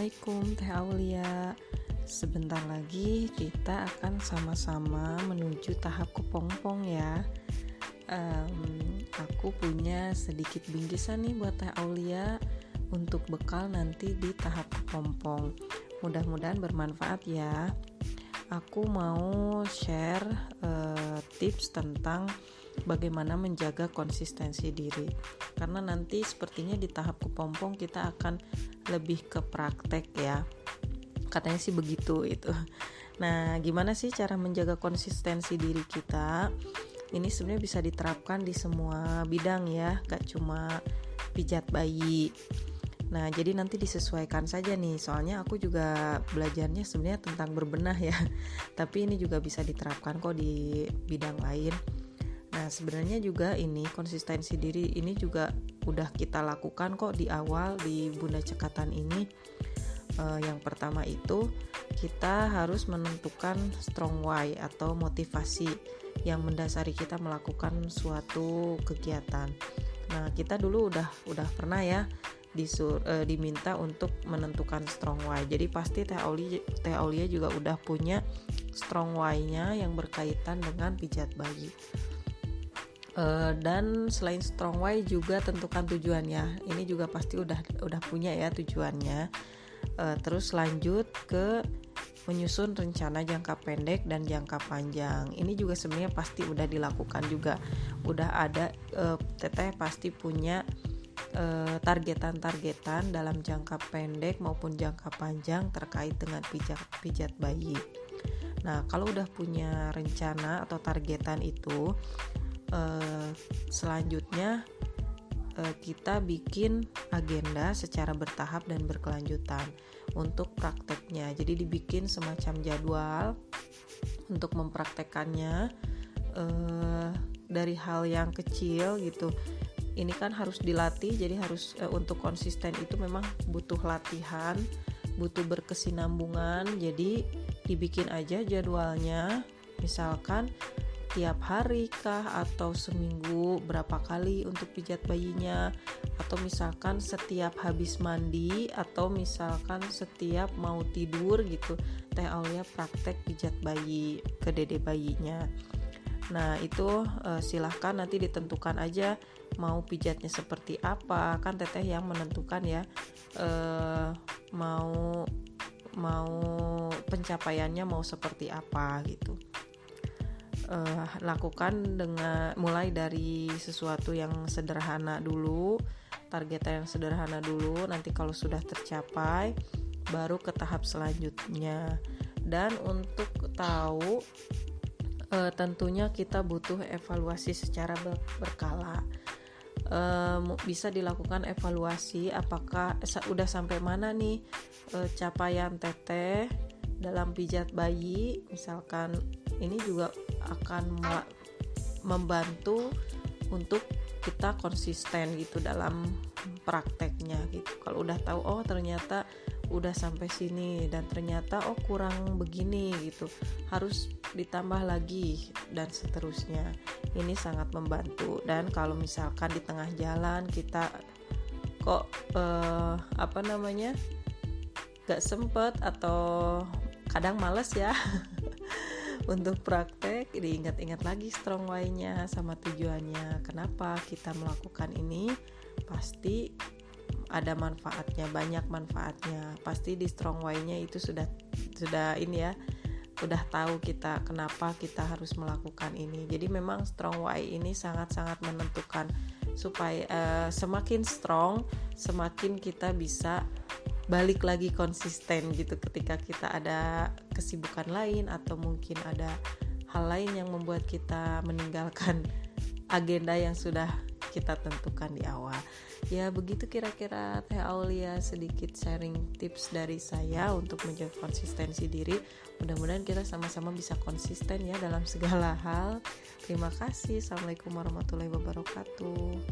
Assalamualaikum Teh Aulia. Sebentar lagi kita akan sama-sama menuju tahap kepompong ya. Um, Aku punya sedikit bingkisan nih buat Teh Aulia Untuk bekal nanti di tahap kepompong Mudah-mudahan bermanfaat ya. Aku mau share uh, tips tentang bagaimana menjaga konsistensi diri karena nanti sepertinya di tahap kepompong kita akan lebih ke praktek ya katanya sih begitu itu nah gimana sih cara menjaga konsistensi diri kita ini sebenarnya bisa diterapkan di semua bidang ya gak cuma pijat bayi Nah, jadi nanti disesuaikan saja nih. Soalnya aku juga belajarnya sebenarnya tentang berbenah ya. Tapi ini juga bisa diterapkan kok di bidang lain. Nah, sebenarnya juga ini konsistensi diri ini juga udah kita lakukan kok di awal di Bunda Cekatan ini. Uh, yang pertama itu kita harus menentukan strong why atau motivasi yang mendasari kita melakukan suatu kegiatan. Nah, kita dulu udah udah pernah ya disur uh, diminta untuk menentukan strong why. Jadi pasti Teh Aulia Teh Aulia juga udah punya strong why-nya yang berkaitan dengan pijat bayi. Uh, dan selain strong why juga tentukan tujuannya. Ini juga pasti udah udah punya ya tujuannya. Uh, terus lanjut ke menyusun rencana jangka pendek dan jangka panjang. Ini juga sebenarnya pasti udah dilakukan juga. Udah ada uh, teteh pasti punya targetan-targetan dalam jangka pendek maupun jangka panjang terkait dengan pijat pijat bayi. Nah, kalau udah punya rencana atau targetan itu, uh, selanjutnya uh, kita bikin agenda secara bertahap dan berkelanjutan untuk prakteknya. Jadi dibikin semacam jadwal untuk mempraktekannya uh, dari hal yang kecil gitu. Ini kan harus dilatih, jadi harus uh, untuk konsisten itu memang butuh latihan, butuh berkesinambungan. Jadi dibikin aja jadwalnya. Misalkan tiap hari kah? Atau seminggu berapa kali untuk pijat bayinya? Atau misalkan setiap habis mandi? Atau misalkan setiap mau tidur gitu? Teh Aulia praktek pijat bayi ke dede bayinya. Nah itu uh, silahkan nanti ditentukan aja mau pijatnya seperti apa. Kan teteh yang menentukan ya uh, mau mau pencapaiannya mau seperti apa gitu uh, lakukan dengan mulai dari sesuatu yang sederhana dulu target yang sederhana dulu nanti kalau sudah tercapai baru ke tahap selanjutnya. Dan untuk tahu uh, tentunya kita butuh evaluasi secara ber berkala. Uh, bisa dilakukan evaluasi apakah udah sampai mana nih uh, capaian teteh dalam pijat bayi. Misalkan ini juga akan membantu untuk kita konsisten gitu dalam prakteknya gitu. Kalau udah tahu oh ternyata udah sampai sini dan ternyata oh kurang begini gitu harus ditambah lagi dan seterusnya. Ini sangat membantu. Dan kalau misalkan di tengah jalan kita kok eh, apa namanya gak sempet atau kadang males ya untuk praktek diingat-ingat lagi strong why-nya sama tujuannya. Kenapa kita melakukan ini? Pasti ada manfaatnya banyak manfaatnya. Pasti di strong why-nya itu sudah sudah ini ya udah tahu kita kenapa kita harus melakukan ini. Jadi memang strong why ini sangat-sangat menentukan supaya uh, semakin strong semakin kita bisa balik lagi konsisten gitu ketika kita ada kesibukan lain atau mungkin ada hal lain yang membuat kita meninggalkan agenda yang sudah kita tentukan di awal. Ya begitu kira-kira Teh Aulia sedikit sharing tips dari saya untuk menjaga konsistensi diri. Mudah-mudahan kita sama-sama bisa konsisten ya dalam segala hal. Terima kasih. Assalamualaikum warahmatullahi wabarakatuh.